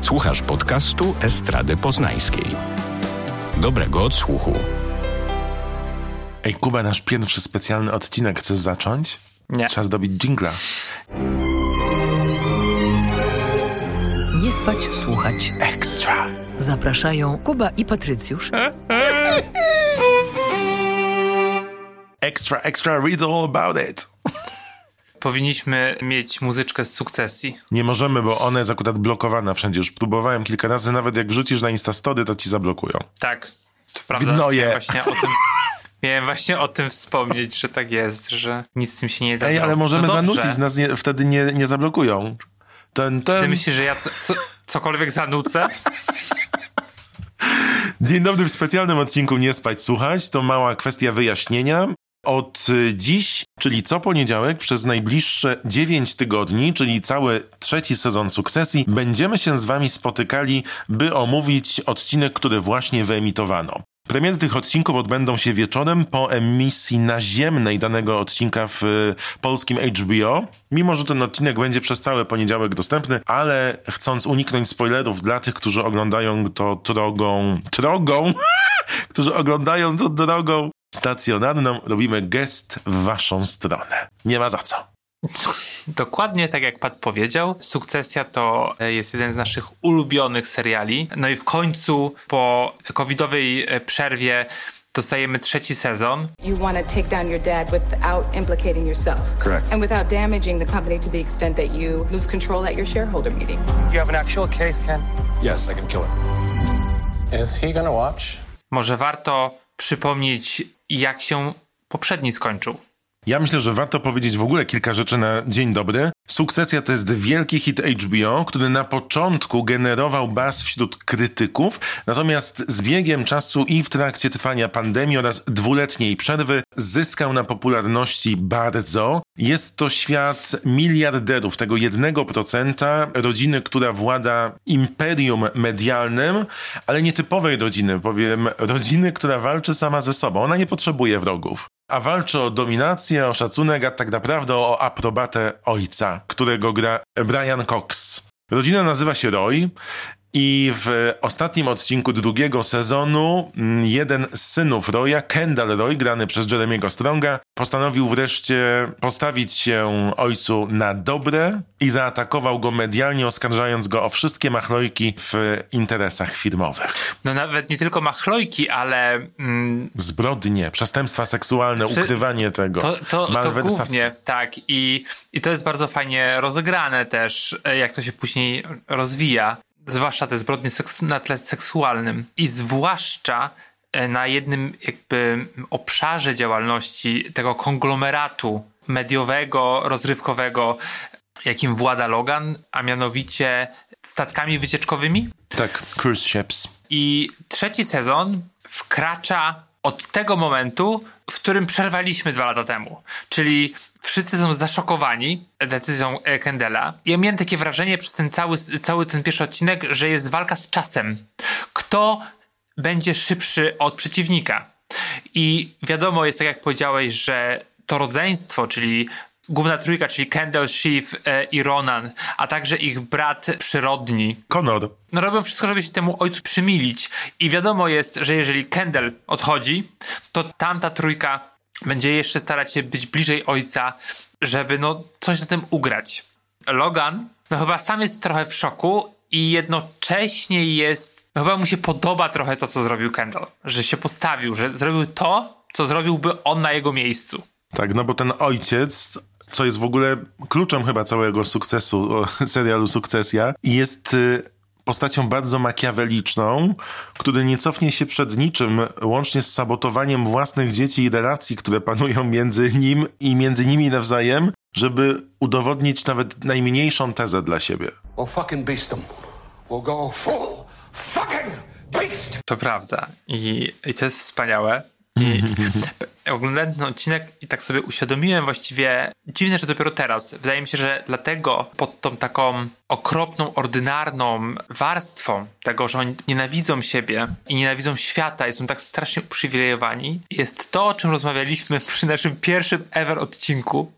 Słuchasz podcastu Estrady Poznańskiej. Dobrego odsłuchu. Ej, Kuba, nasz pierwszy specjalny odcinek. Chcesz zacząć? Nie. Trzeba zdobić dżingla. Nie spać, słuchać. Ekstra. Zapraszają Kuba i Patrycjusz. Extra, extra, read all about it. Powinniśmy mieć muzyczkę z sukcesji. Nie możemy, bo ona jest akurat blokowana wszędzie. Już próbowałem kilka razy, nawet jak wrzucisz na Instastory, to ci zablokują. Tak, to prawda. Gnoje. Miałem właśnie o tym, miałem właśnie o tym wspomnieć, że tak jest, że nic z tym się nie da Ej, ale możemy no zanucić, nas nie, wtedy nie, nie zablokują. Ten, ten. Ty myślisz, że ja co, co, cokolwiek zanucę? Dzień dobry w specjalnym odcinku Nie spać, słuchać. To mała kwestia wyjaśnienia. Od dziś, czyli co poniedziałek, przez najbliższe 9 tygodni, czyli cały trzeci sezon sukcesji, będziemy się z Wami spotykali, by omówić odcinek, który właśnie wyemitowano. Premiery tych odcinków odbędą się wieczorem po emisji naziemnej danego odcinka w y, polskim HBO. Mimo, że ten odcinek będzie przez cały poniedziałek dostępny, ale chcąc uniknąć spoilerów dla tych, którzy oglądają to drogą, drogą, którzy oglądają to drogą stacjonarną, robimy gest w Waszą stronę. Nie ma za co. Dokładnie tak jak Pat powiedział, Sukcesja to e, jest jeden z naszych ulubionych seriali. No i w końcu po covidowej e, przerwie dostajemy trzeci sezon. You want to take down your dad without implicating yourself. Correct. And without damaging the company to the extent that you lose control at your shareholder meeting. You have an actual case, Ken? Yes, I can kill him. Is he gonna watch? Może warto przypomnieć, jak się poprzedni skończył. Ja myślę, że warto powiedzieć w ogóle kilka rzeczy na dzień dobry. Sukcesja to jest wielki hit HBO, który na początku generował baz wśród krytyków, natomiast z biegiem czasu i w trakcie trwania pandemii oraz dwuletniej przerwy zyskał na popularności bardzo. Jest to świat miliarderów, tego jednego procenta, rodziny, która włada imperium medialnym, ale nietypowej rodziny, powiem, rodziny, która walczy sama ze sobą. Ona nie potrzebuje wrogów a walczy o dominację, o szacunek, a tak naprawdę o aprobatę ojca, którego gra Brian Cox. Rodzina nazywa się Roy i w ostatnim odcinku drugiego sezonu mm, jeden z synów Roya, Kendall Roy, grany przez Jeremiego Stronga, postanowił wreszcie postawić się ojcu na dobre i zaatakował go medialnie, oskarżając go o wszystkie machlojki w interesach firmowych. No nawet nie tylko machlojki, ale mm, Zbrodnie, przestępstwa seksualne, Czy- ukrywanie tego, to, to, to głównie, tak. I, I to jest bardzo fajnie rozegrane też, e, jak to się później rozwija. Zwłaszcza te zbrodnie na tle seksualnym. I zwłaszcza e, na jednym jakby obszarze działalności tego konglomeratu mediowego, rozrywkowego, jakim włada Logan, a mianowicie statkami wycieczkowymi. Tak, cruise ships. I trzeci sezon wkracza od tego momentu, w którym przerwaliśmy dwa lata temu. Czyli wszyscy są zaszokowani decyzją e, Kendela. Ja miałem takie wrażenie przez ten cały, cały ten pierwszy odcinek, że jest walka z czasem. Kto będzie szybszy od przeciwnika? I wiadomo jest, tak jak powiedziałeś, że to rodzeństwo, czyli główna trójka, czyli Kendall, Shiv e, i Ronan, a także ich brat przyrodni, Conor. no robią wszystko, żeby się temu ojcu przymilić. I wiadomo jest, że jeżeli Kendall odchodzi, to tamta trójka będzie jeszcze starać się być bliżej ojca, żeby no coś na tym ugrać. Logan, no chyba sam jest trochę w szoku i jednocześnie jest, no chyba mu się podoba trochę to, co zrobił Kendall. Że się postawił, że zrobił to, co zrobiłby on na jego miejscu. Tak, no bo ten ojciec, co jest w ogóle kluczem chyba całego sukcesu o, serialu Sukcesja, jest y, postacią bardzo makiaweliczną, który nie cofnie się przed niczym, łącznie z sabotowaniem własnych dzieci i relacji, które panują między nim i między nimi nawzajem, żeby udowodnić nawet najmniejszą tezę dla siebie. We'll fucking beast them. We'll go full fucking beast. To prawda. I, i to jest wspaniałe. Oglądałem ten odcinek i tak sobie uświadomiłem właściwie, dziwne, że dopiero teraz. Wydaje mi się, że dlatego pod tą taką okropną, ordynarną warstwą tego, że oni nienawidzą siebie i nienawidzą świata i są tak strasznie uprzywilejowani, jest to, o czym rozmawialiśmy przy naszym pierwszym ever odcinku.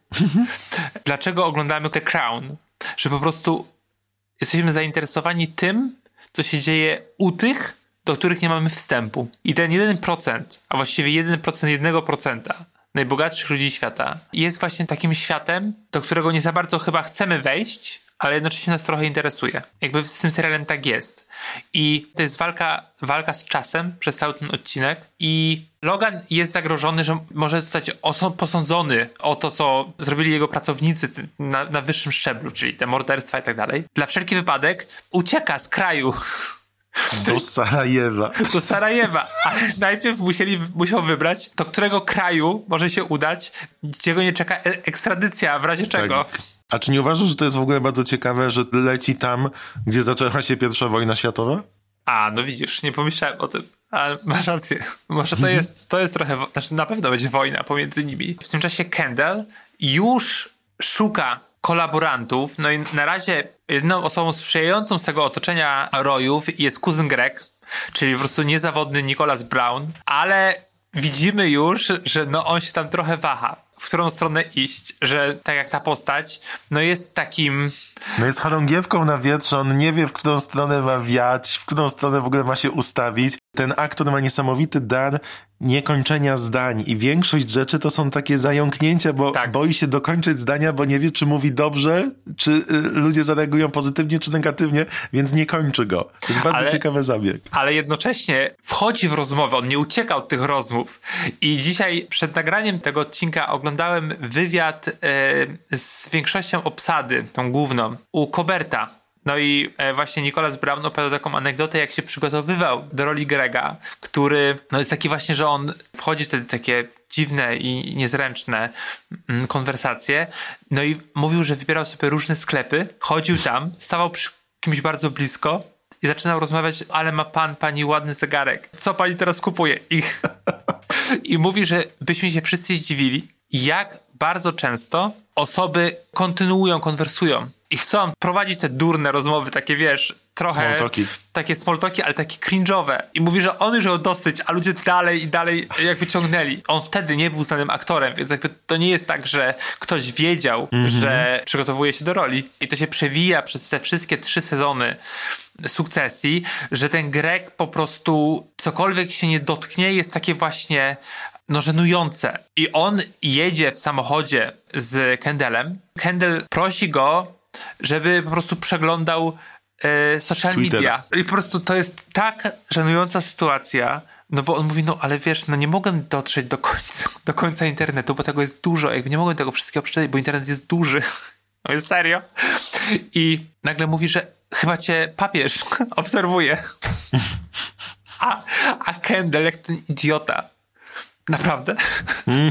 Dlaczego oglądamy The Crown? Że po prostu jesteśmy zainteresowani tym, co się dzieje u tych, do których nie mamy wstępu. I ten 1%, a właściwie 1% 1% najbogatszych ludzi świata jest właśnie takim światem, do którego nie za bardzo chyba chcemy wejść, ale jednocześnie nas trochę interesuje. Jakby z tym serialem tak jest. I to jest walka, walka z czasem przez cały ten odcinek i Logan jest zagrożony, że może zostać posądzony o to, co zrobili jego pracownicy na, na wyższym szczeblu, czyli te morderstwa i tak dalej. Dla wszelki wypadek ucieka z kraju do Sarajewa. Do Sarajewa. Ale najpierw musieli, musiał wybrać, do którego kraju może się udać, gdzie go nie czeka e- ekstradycja, w razie czego. Tak. A czy nie uważasz, że to jest w ogóle bardzo ciekawe, że leci tam, gdzie zaczęła się pierwsza wojna światowa? A, no widzisz, nie pomyślałem o tym. Ale masz rację. Może to jest, to jest trochę, znaczy na pewno będzie wojna pomiędzy nimi. W tym czasie Kendall już szuka kolaborantów. No i na razie jedną osobą sprzyjającą z tego otoczenia rojów jest kuzyn Greg, czyli po prostu niezawodny Nicholas Brown, ale widzimy już, że no on się tam trochę waha w którą stronę iść, że tak jak ta postać, no jest takim... No jest chorągiewką na wietrze, on nie wie, w którą stronę ma wiać, w którą stronę w ogóle ma się ustawić. Ten aktor ma niesamowity dar niekończenia zdań i większość rzeczy to są takie zająknięcia, bo tak. boi się dokończyć zdania, bo nie wie, czy mówi dobrze, czy y, ludzie zareagują pozytywnie, czy negatywnie, więc nie kończy go. To jest bardzo ale, ciekawy zabieg. Ale jednocześnie wchodzi w rozmowę, on nie ucieka od tych rozmów. I dzisiaj przed nagraniem tego odcinka oglądałem wywiad y, z większością obsady, tą główną, u Koberta no i e, właśnie Nicholas Brown opowiadał taką anegdotę, jak się przygotowywał do roli Grega, który no jest taki właśnie, że on wchodzi wtedy takie dziwne i niezręczne mm, konwersacje. No i mówił, że wybierał sobie różne sklepy, chodził tam, stawał przy kimś bardzo blisko i zaczynał rozmawiać, ale ma pan, pani ładny zegarek. Co pani teraz kupuje? I, i mówi, że byśmy się wszyscy zdziwili, jak bardzo często osoby kontynuują, konwersują i chcą prowadzić te durne rozmowy, takie wiesz, trochę smoltoki. takie smoltoki, ale takie cringe'owe. I mówi, że on już ją dosyć, a ludzie dalej i dalej jakby ciągnęli. On wtedy nie był znanym aktorem, więc jakby to nie jest tak, że ktoś wiedział, mm -hmm. że przygotowuje się do roli. I to się przewija przez te wszystkie trzy sezony sukcesji, że ten Greg po prostu cokolwiek się nie dotknie, jest takie właśnie no żenujące. I on jedzie w samochodzie z Kendallem. Kendall prosi go, żeby po prostu przeglądał e, social Twitter. media. I po prostu to jest tak żenująca sytuacja, no bo on mówi, no ale wiesz, no nie mogę dotrzeć do końca, do końca internetu, bo tego jest dużo, jakby nie mogłem tego wszystkiego przeczytać, bo internet jest duży. No jest serio. I nagle mówi, że chyba cię papież obserwuje. A, a Kendall, jak ten idiota, Naprawdę? Mm.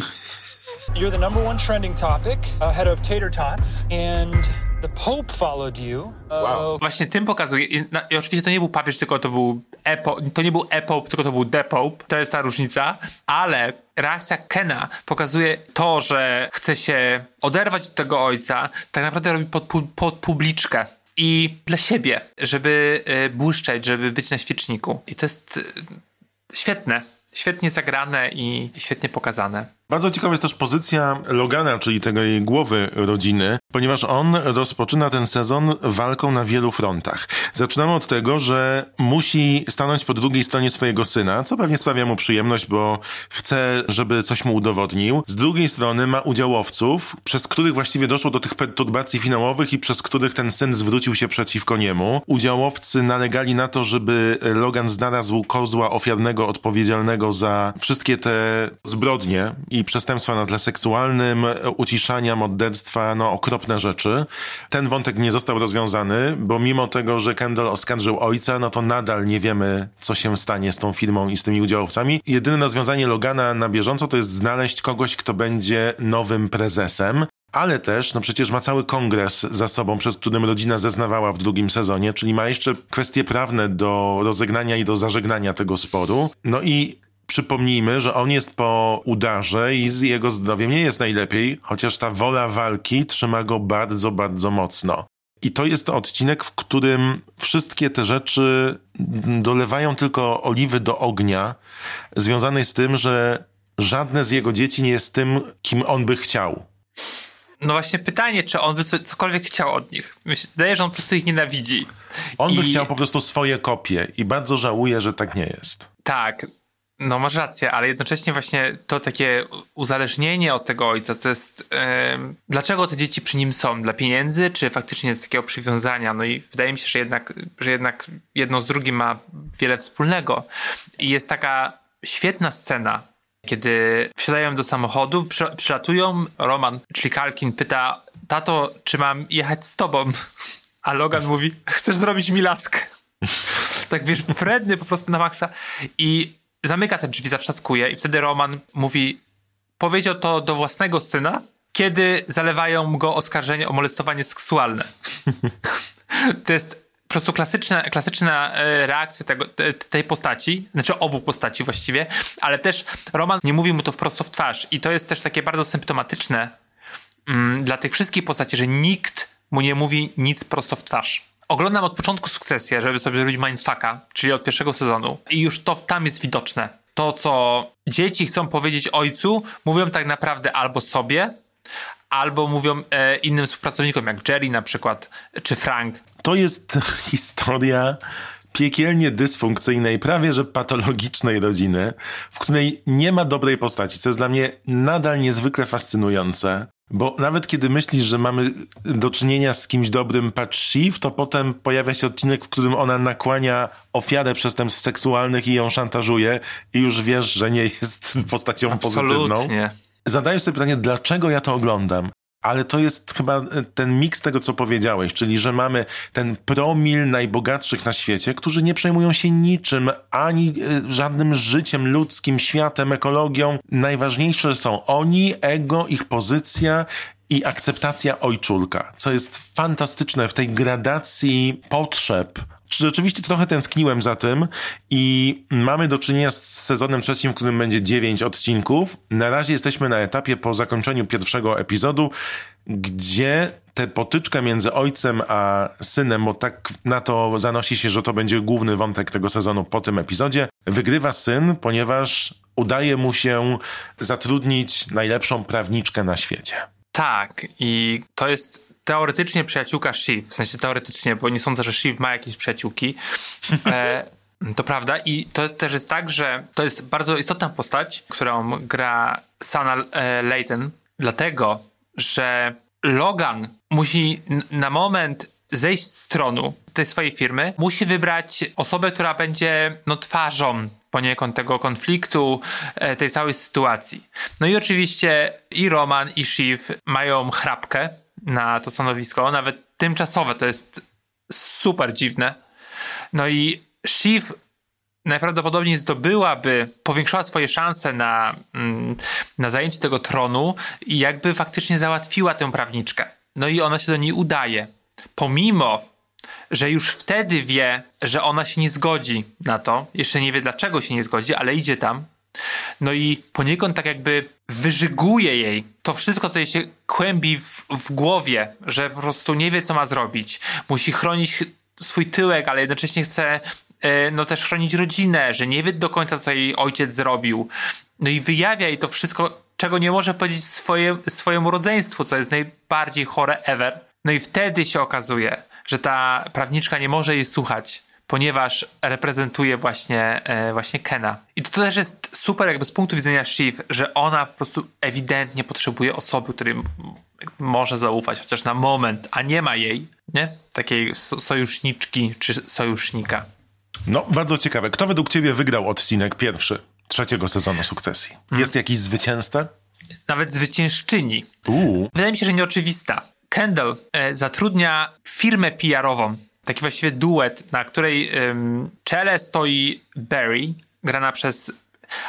You're the number one trending topic ahead of tater tots and the Pope followed you. Wow. Właśnie tym pokazuje, i, na, i oczywiście to nie był papież, tylko to był Epo, to nie był Epope, tylko to był The Pope. To jest ta różnica, ale reakcja Kena pokazuje to, że chce się oderwać od tego ojca, tak naprawdę robi pod, pod publiczkę i dla siebie, żeby y, błyszczeć, żeby być na świeczniku. I to jest y, świetne świetnie zagrane i świetnie pokazane. Bardzo ciekawa jest też pozycja Logana, czyli tego jej głowy rodziny, ponieważ on rozpoczyna ten sezon walką na wielu frontach. Zaczynamy od tego, że musi stanąć po drugiej stronie swojego syna, co pewnie sprawia mu przyjemność, bo chce, żeby coś mu udowodnił. Z drugiej strony ma udziałowców, przez których właściwie doszło do tych perturbacji finałowych i przez których ten syn zwrócił się przeciwko niemu. Udziałowcy nalegali na to, żeby Logan znalazł kozła ofiarnego odpowiedzialnego za wszystkie te zbrodnie i i przestępstwa na tle seksualnym, uciszania, morderstwa, no okropne rzeczy. Ten wątek nie został rozwiązany, bo mimo tego, że Kendall oskarżył ojca, no to nadal nie wiemy, co się stanie z tą firmą i z tymi udziałowcami. Jedyne rozwiązanie Logana na bieżąco to jest znaleźć kogoś, kto będzie nowym prezesem ale też, no przecież ma cały kongres za sobą, przed którym rodzina zeznawała w drugim sezonie, czyli ma jeszcze kwestie prawne do rozegnania i do zażegnania tego sporu. No i przypomnijmy, że on jest po udarze i z jego zdrowiem nie jest najlepiej, chociaż ta wola walki trzyma go bardzo, bardzo mocno. I to jest odcinek, w którym wszystkie te rzeczy dolewają tylko oliwy do ognia, związanej z tym, że żadne z jego dzieci nie jest tym, kim on by chciał. No właśnie pytanie, czy on by co- cokolwiek chciał od nich. Wydaje, że on po prostu ich nienawidzi. On by I- chciał po prostu swoje kopie i bardzo żałuje, że tak nie jest. Tak, no masz rację, ale jednocześnie właśnie to takie uzależnienie od tego ojca, to jest em, dlaczego te dzieci przy nim są? Dla pieniędzy, czy faktycznie z takiego przywiązania? No i wydaje mi się, że jednak, że jednak jedno z drugim ma wiele wspólnego. I jest taka świetna scena, kiedy wsiadają do samochodu, przy, przylatują, Roman, czyli Kalkin pyta, tato, czy mam jechać z tobą? A Logan mówi, chcesz zrobić mi laskę? tak wiesz, wredny po prostu na maksa i zamyka te drzwi, zatrzaskuje i wtedy Roman mówi, powiedział to do własnego syna, kiedy zalewają go oskarżenie o molestowanie seksualne. to jest po prostu klasyczna, klasyczna e, reakcja tego, te, tej postaci, znaczy obu postaci właściwie, ale też Roman nie mówi mu to wprost w twarz i to jest też takie bardzo symptomatyczne mm, dla tych wszystkich postaci, że nikt mu nie mówi nic prosto w twarz. Oglądam od początku sukcesję, żeby sobie zrobić mindfucka, czyli od pierwszego sezonu. I już to tam jest widoczne. To, co dzieci chcą powiedzieć ojcu, mówią tak naprawdę albo sobie, albo mówią e, innym współpracownikom, jak Jerry na przykład, czy Frank. To jest historia piekielnie dysfunkcyjnej, prawie że patologicznej rodziny, w której nie ma dobrej postaci, co jest dla mnie nadal niezwykle fascynujące. Bo nawet kiedy myślisz, że mamy do czynienia z kimś dobrym, patrz Shiv, to potem pojawia się odcinek, w którym ona nakłania ofiarę przestępstw seksualnych i ją szantażuje i już wiesz, że nie jest postacią pozytywną. Absolutnie. Zadajesz sobie pytanie, dlaczego ja to oglądam? Ale to jest chyba e, ten miks tego, co powiedziałeś, czyli że mamy ten promil najbogatszych na świecie, którzy nie przejmują się niczym, ani e, żadnym życiem ludzkim, światem, ekologią. Najważniejsze są oni, ego, ich pozycja i akceptacja ojczulka, co jest fantastyczne w tej gradacji potrzeb. Rzeczywiście trochę tęskniłem za tym i mamy do czynienia z sezonem trzecim, w którym będzie dziewięć odcinków. Na razie jesteśmy na etapie po zakończeniu pierwszego epizodu, gdzie tę potyczkę między ojcem a synem, bo tak na to zanosi się, że to będzie główny wątek tego sezonu po tym epizodzie, wygrywa syn, ponieważ udaje mu się zatrudnić najlepszą prawniczkę na świecie. Tak, i to jest teoretycznie przyjaciółka Shiv, w sensie teoretycznie, bo nie sądzę, że Shiv ma jakieś przyjaciółki. E, to prawda i to też jest tak, że to jest bardzo istotna postać, którą gra Sana e, Layton, dlatego, że Logan musi na moment zejść z tronu tej swojej firmy, musi wybrać osobę, która będzie no, twarzą poniekąd tego konfliktu, e, tej całej sytuacji. No i oczywiście i Roman, i Shiv mają chrapkę na to stanowisko, nawet tymczasowe, to jest super dziwne. No i Shiv najprawdopodobniej zdobyłaby, powiększyła swoje szanse na, mm, na zajęcie tego tronu i jakby faktycznie załatwiła tę prawniczkę. No i ona się do niej udaje. Pomimo, że już wtedy wie, że ona się nie zgodzi na to, jeszcze nie wie dlaczego się nie zgodzi, ale idzie tam. No i poniekąd tak jakby wyżyguje jej to wszystko, co jej się kłębi w, w głowie, że po prostu nie wie, co ma zrobić. Musi chronić swój tyłek, ale jednocześnie chce e, no też chronić rodzinę, że nie wie do końca, co jej ojciec zrobił. No i wyjawia jej to wszystko, czego nie może powiedzieć swoje, swojemu rodzeństwu, co jest najbardziej chore ever. No i wtedy się okazuje, że ta prawniczka nie może jej słuchać, ponieważ reprezentuje właśnie, e, właśnie Kena. I to też jest super jakby z punktu widzenia Shiv, że ona po prostu ewidentnie potrzebuje osoby, której może zaufać, chociaż na moment, a nie ma jej, nie? Takiej so- sojuszniczki czy sojusznika. No, bardzo ciekawe. Kto według ciebie wygrał odcinek pierwszy trzeciego sezonu sukcesji? Jest jakiś zwycięzca? Nawet zwyciężczyni. Uuu. Wydaje mi się, że nieoczywista. Kendall e, zatrudnia firmę PR-ową, taki właściwie duet, na której ym, czele stoi Barry, grana przez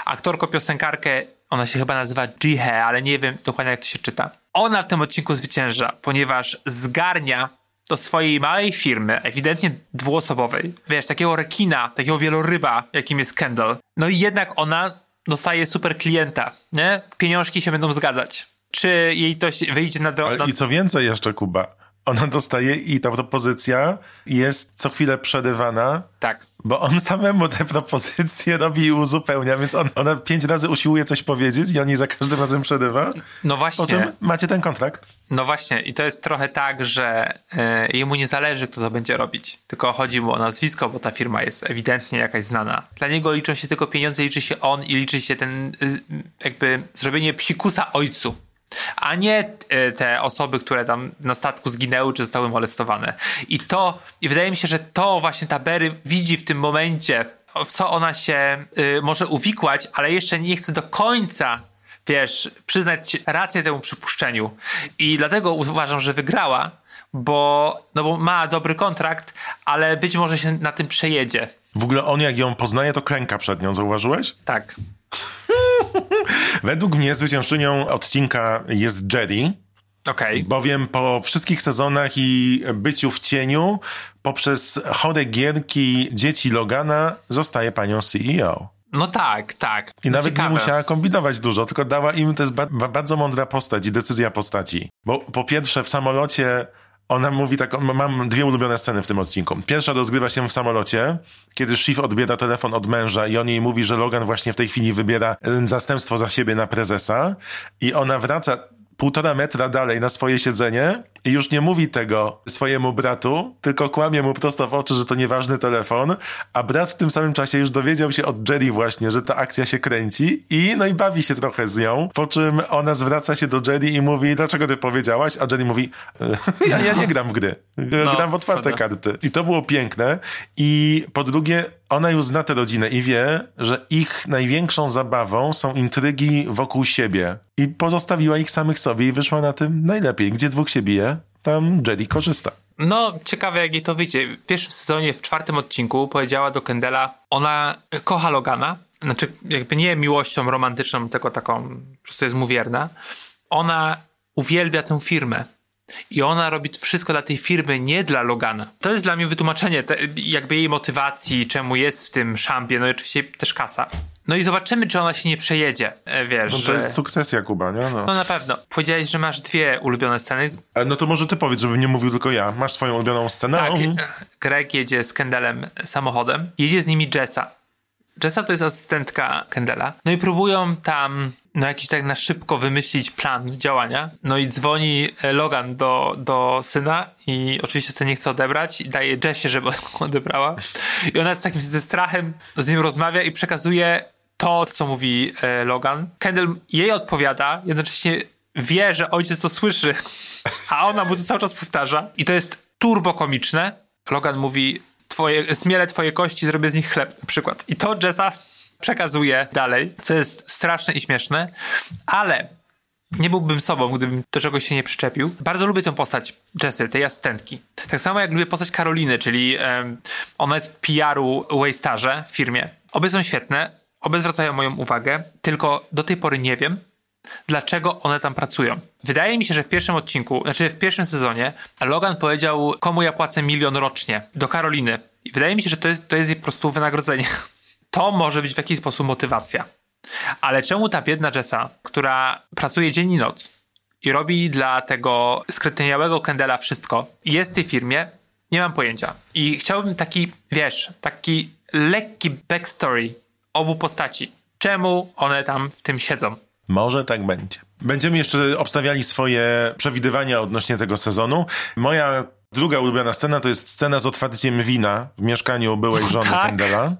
aktorko-piosenkarkę, ona się chyba nazywa Jihe, ale nie wiem dokładnie jak to się czyta. Ona w tym odcinku zwycięża, ponieważ zgarnia do swojej małej firmy, ewidentnie dwuosobowej, wiesz, takiego rekina, takiego wieloryba, jakim jest Kendall. No i jednak ona dostaje super klienta, nie? Pieniążki się będą zgadzać. Czy jej to wyjdzie na, dro- Ale na I co więcej jeszcze, Kuba, ona dostaje i ta propozycja jest co chwilę przerywana, Tak. bo on samemu te propozycje robi i uzupełnia, więc on, ona pięć razy usiłuje coś powiedzieć i on jej za każdym razem przerywa. No właśnie. czym macie ten kontrakt. No właśnie, i to jest trochę tak, że e, jemu nie zależy, kto to będzie robić. Tylko chodzi mu o nazwisko, bo ta firma jest ewidentnie jakaś znana. Dla niego liczą się tylko pieniądze, liczy się on i liczy się ten, y, jakby zrobienie psikusa ojcu. A nie e, te osoby, które tam na statku zginęły, czy zostały molestowane. I to, i wydaje mi się, że to właśnie ta Berry widzi w tym momencie, w co ona się y, może uwikłać, ale jeszcze nie chce do końca wiesz, przyznać rację temu przypuszczeniu. I dlatego uważam, że wygrała, bo, no bo ma dobry kontrakt, ale być może się na tym przejedzie. W ogóle on jak ją poznaje, to klęka przed nią, zauważyłeś? Tak. Według mnie zwyciężczynią odcinka jest Jerry, Okej. bowiem po wszystkich sezonach i byciu w cieniu, poprzez chore gierki dzieci Logana zostaje panią CEO. No tak, tak. I no nawet ciekawe. nie musiała kombinować dużo, tylko dała im, to jest ba- bardzo mądra postać i decyzja postaci. Bo po pierwsze w samolocie ona mówi tak, mam dwie ulubione sceny w tym odcinku. Pierwsza rozgrywa się w samolocie, kiedy Shiv odbiera telefon od męża i on jej mówi, że Logan właśnie w tej chwili wybiera zastępstwo za siebie na prezesa i ona wraca półtora metra dalej na swoje siedzenie i już nie mówi tego swojemu bratu, tylko kłamie mu prosto w oczy, że to nieważny telefon, a brat w tym samym czasie już dowiedział się od Jerry właśnie, że ta akcja się kręci i no i bawi się trochę z nią, po czym ona zwraca się do Jerry i mówi, dlaczego ty powiedziałaś? A Jerry mówi, ja, ja nie gram w gry, No, gram w otwarte prawda. karty. I to było piękne i po drugie, ona już zna tę rodzinę i wie, że ich największą zabawą są intrygi wokół siebie. I pozostawiła ich samych sobie i wyszła na tym najlepiej. Gdzie dwóch się bije, tam Jerry korzysta. No, ciekawe jak jej to wyjdzie. W pierwszym sezonie, w czwartym odcinku powiedziała do Kendela, ona kocha Logana, znaczy jakby nie miłością romantyczną, tylko taką, po prostu jest mu wierna. Ona uwielbia tę firmę. I ona robi wszystko dla tej firmy, nie dla Logana. To jest dla mnie wytłumaczenie te, jakby jej motywacji, czemu jest w tym szampie, no i oczywiście też kasa. No i zobaczymy, czy ona się nie przejedzie, e, wiesz, No to że... jest sukcesja, Kuba, nie? No. No na pewno. Powiedziałeś, że masz dwie ulubione sceny. E, no to może ty powiedz, żebym nie mówił tylko ja. Masz swoją ulubioną scenę? Tak, Mhm. Greg jedzie z Kendelem samochodem. Jedzie z nimi Jessa. Jessa to jest asystentka Kendela. No i próbują tam, no jakiś tak na szybko wymyślić plan działania. No i dzwoni e, Logan do, do syna i oczywiście ten nie chce odebrać i daje Jessie, żeby odebrała. I ona z takim ze strachem z nim rozmawia i przekazuje to, co mówi e, Logan. Kendall jej odpowiada, jednocześnie wie, że ojciec to słyszy, a ona mu to cały czas powtarza. I to jest turbo komiczne. Logan mówi, twoje, zmielę twoje kości, zrobię z nich chleb na przykład. I to Jessa przekazuje dalej, co jest straszne i śmieszne, ale nie byłbym sobą, gdybym do czegoś się nie przyczepił. Bardzo lubię tę postać Jessy, tej asystentki. Tak samo jak lubię postać Karoliny, czyli em, ona jest PR-u Waystarze w firmie. Obie są świetne, obie zwracają moją uwagę, tylko do tej pory nie wiem, dlaczego one tam pracują. Wydaje mi się, że w pierwszym odcinku, znaczy w pierwszym sezonie, Logan powiedział, komu ja płacę milion rocznie, do Karoliny. I wydaje mi się, że to jest, to jest jej po prostu wynagrodzenie. To może być w jakiś sposób motywacja. Ale czemu ta biedna Jessa, która pracuje dzień i noc i robi dla tego skretyniałego Kendela wszystko, jest w tej firmie, nie mam pojęcia. I chciałbym taki, wiesz, taki lekki backstory obu postaci. Czemu one tam w tym siedzą? Może tak będzie. Będziemy jeszcze obstawiali swoje przewidywania odnośnie tego sezonu. Moja druga ulubiona scena to jest scena z otwarciem wina w mieszkaniu byłej żony tak. Kendala.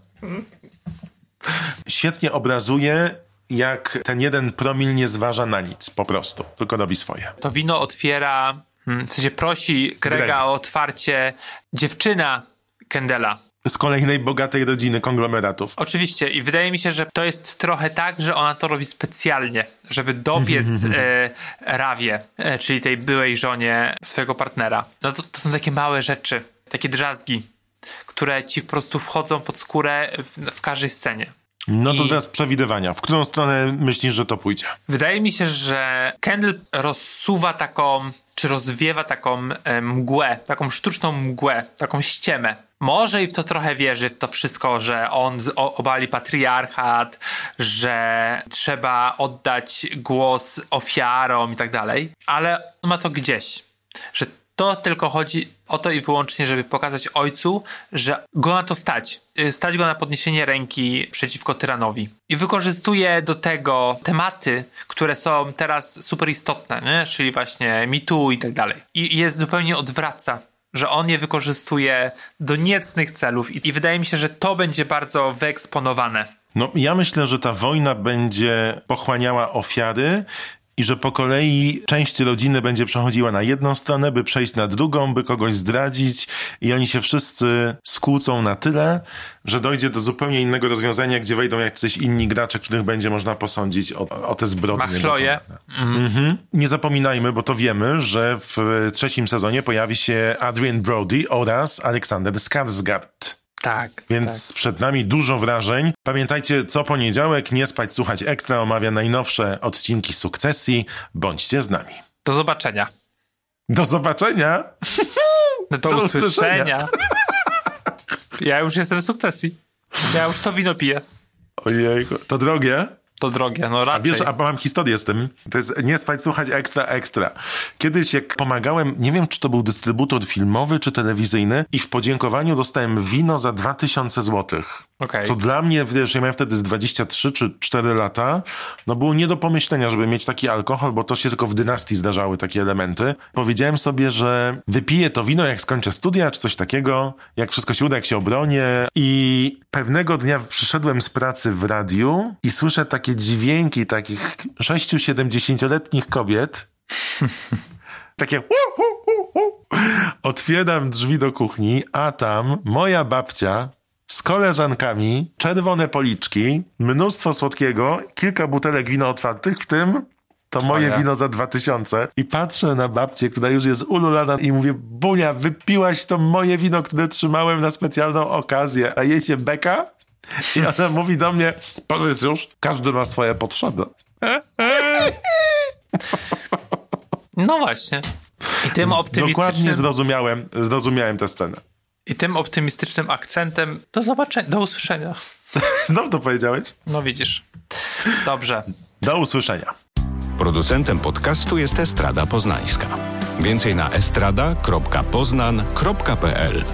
Świetnie obrazuje, jak ten jeden promil nie zważa na nic, po prostu, tylko robi swoje. To wino otwiera, hmm, w sensie prosi Grega Greg. o otwarcie dziewczyna Kendela. Z kolejnej bogatej rodziny konglomeratów. Oczywiście i wydaje mi się, że to jest trochę tak, że ona to robi specjalnie, żeby dobiec e, Rawie, e, czyli tej byłej żonie swojego partnera. No to, to są takie małe rzeczy, takie drzazgi, które ci po prostu wchodzą pod skórę w, w każdej scenie. No to I- teraz przewidywania. W którą stronę myślisz, że to pójdzie? Wydaje mi się, że Kendall rozsuwa taką, czy rozwiewa taką e, mgłę, taką sztuczną mgłę, taką ściemę. Może i w to trochę wierzy, w to wszystko, że on obali patriarchat, że trzeba oddać głos ofiarom i tak dalej, ale ma to gdzieś, że to tylko chodzi o to i wyłącznie, żeby pokazać ojcu, że go na to stać. Y, Stać go na podniesienie ręki przeciwko tyranowi. I wykorzystuje do tego tematy, które są teraz super istotne, nie? czyli właśnie mitu i tak dalej. I jest zupełnie odwraca że on je wykorzystuje do niecnych celów i, i wydaje mi się, że to będzie bardzo wyeksponowane. No, ja myślę, że ta wojna będzie pochłaniała ofiary i że po kolei część rodziny będzie przechodziła na jedną stronę, by przejść na drugą, by kogoś zdradzić i oni się wszyscy skłócą na tyle, że dojdzie do zupełnie innego rozwiązania, gdzie wejdą jacyś inni gracze, których będzie można posądzić o, o te zbrodnie. Machloje. dokonane. Mhm. Nie zapominajmy, bo to wiemy, że w trzecim sezonie pojawi się Adrian Brody oraz Aleksander Skarsgård. Tak. Więc przed nami dużo wrażeń. Pamiętajcie, co poniedziałek nie spać, słuchać ekstra omawia najnowsze odcinki sukcesji. Bądźcie z nami. Do zobaczenia. Do zobaczenia! Do, Do usłyszenia. usłyszenia. Ja już jestem w sukcesji. Ja już to wino piję. Ojejku, to drogie. To drogie, no A raczej. wiesz, a mam historię z tym. To jest nie spać, słuchać ekstra, ekstra. Kiedyś jak pomagałem, nie wiem czy to był dystrybutor filmowy czy telewizyjny i w podziękowaniu dostałem wino za 2000 złotych. Okej. Co dla mnie, wiesz, ja miałem wtedy z 23 czy 4 lata, no było nie do pomyślenia, żeby mieć taki alkohol, bo to się tylko w dynastii zdarzały takie elementy. Powiedziałem sobie, że wypiję to wino, jak skończę studia, czy coś takiego, jak wszystko się uda, jak się obronię. I pewnego dnia przyszedłem z pracy w radiu i słyszę takie dźwięki takich 6-70-letnich kobiet. Takie hu, hu. Otwieram drzwi do kuchni, a tam moja babcia z koleżankami, czerwone policzki, mnóstwo słodkiego, kilka butelek wina otwartych, w tym to moje wino za 2000. I patrzę na babcię, która już jest ululana i mówię, Bunia, wypiłaś to moje wino, które trzymałem na specjalną okazję, a jej się beka? I ona mówi do mnie, powiedz już, każdy ma swoje potrzeby. No właśnie. I tym Dokładnie optymistycznym, zrozumiałem, zrozumiałem tę scenę. I tym optymistycznym akcentem do zobaczenia, do usłyszenia. Znowu to powiedziałeś? No widzisz. Dobrze. Do usłyszenia. Producentem podcastu jest Estrada Poznańska. Więcej na estrada.poznan.pl